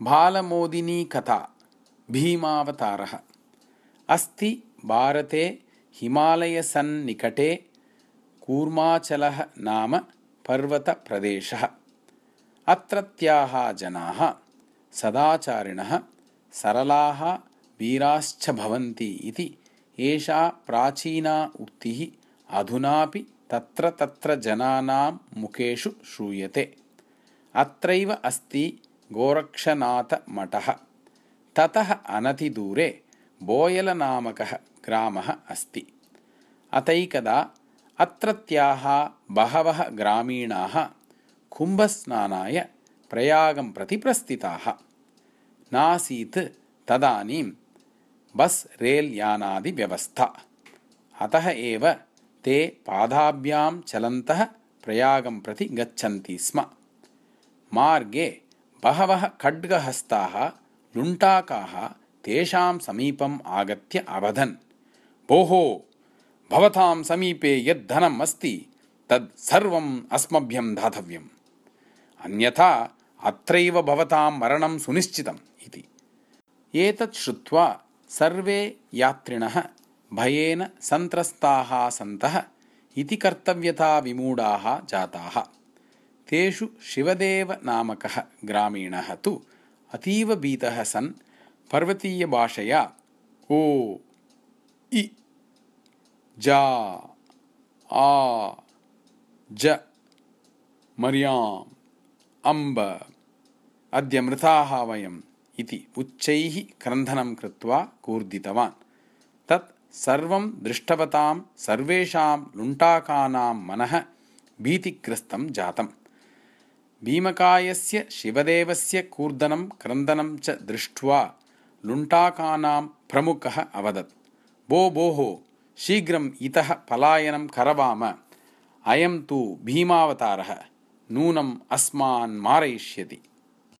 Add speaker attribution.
Speaker 1: बालमोदिनी कथा भीमावतारः अस्ति भारते हिमालयसन्निकटे कूर्माचलः नाम पर्वतप्रदेशः अत्रत्याः जनाः सदाचारिणः सरलाः वीराश्च भवन्ति इति एषा प्राचीना उक्तिः अधुनापि तत्र तत्र जनानां मुखेषु श्रूयते अत्रैव अस्ति गोरक्षनाथमठः। ततः अनतिदूरे बोयलनामकः ग्रामः अस्ति। अतैकदा अत्रत्याः बहवः ग्रामीणाः कुम्भस्नानाय प्रयागं प्रति प्रस्थिताः। नासीत् तदानीं बस् रेल् यानादिव्यवस्था अतः एव ते पादाभ्यां चलन्तः प्रयागं प्रति गच्छन्ति स्म। मार्गे बहवः खड्गहस्ताः लुण्टाकाः तेषां समीपम् आगत्य अवदन् भोः भवतां समीपे यद्धनम् अस्ति तत् सर्वम् अस्मभ्यं दातव्यम्। अन्यथा अत्रैव भवतां मरणं सुनिश्चितम् इति। एतत् श्रुत्वा सर्वे यात्रिणः भयेन सन्त्रस्ताः सन्तः इति कर्तव्यताविमूढाः जाताः तेषु शिवदेवनामकः ग्रामीणः तु अतीव भीतः सन् पर्वतीयभाषया ओ इ जा आ ज मर्याम् अम्ब अद्य मृताः वयम् इति उच्चैः क्रन्धनं कृत्वा कूर्दितवान्। तत् सर्वं दृष्टवतां सर्वेषां लुण्टाकानां मनः भीतिग्रस्तं जातम् भीमकायस्य शिवदेवस्य कूर्दनं क्रन्दनं च दृष्ट्वा लुण्टाकानां प्रमुखः अवदत्। भो भोः शीघ्रम् इतः पलायनं करवाम। अयं तु भीमावतारः। नूनम् अस्मान् मारयिष्यति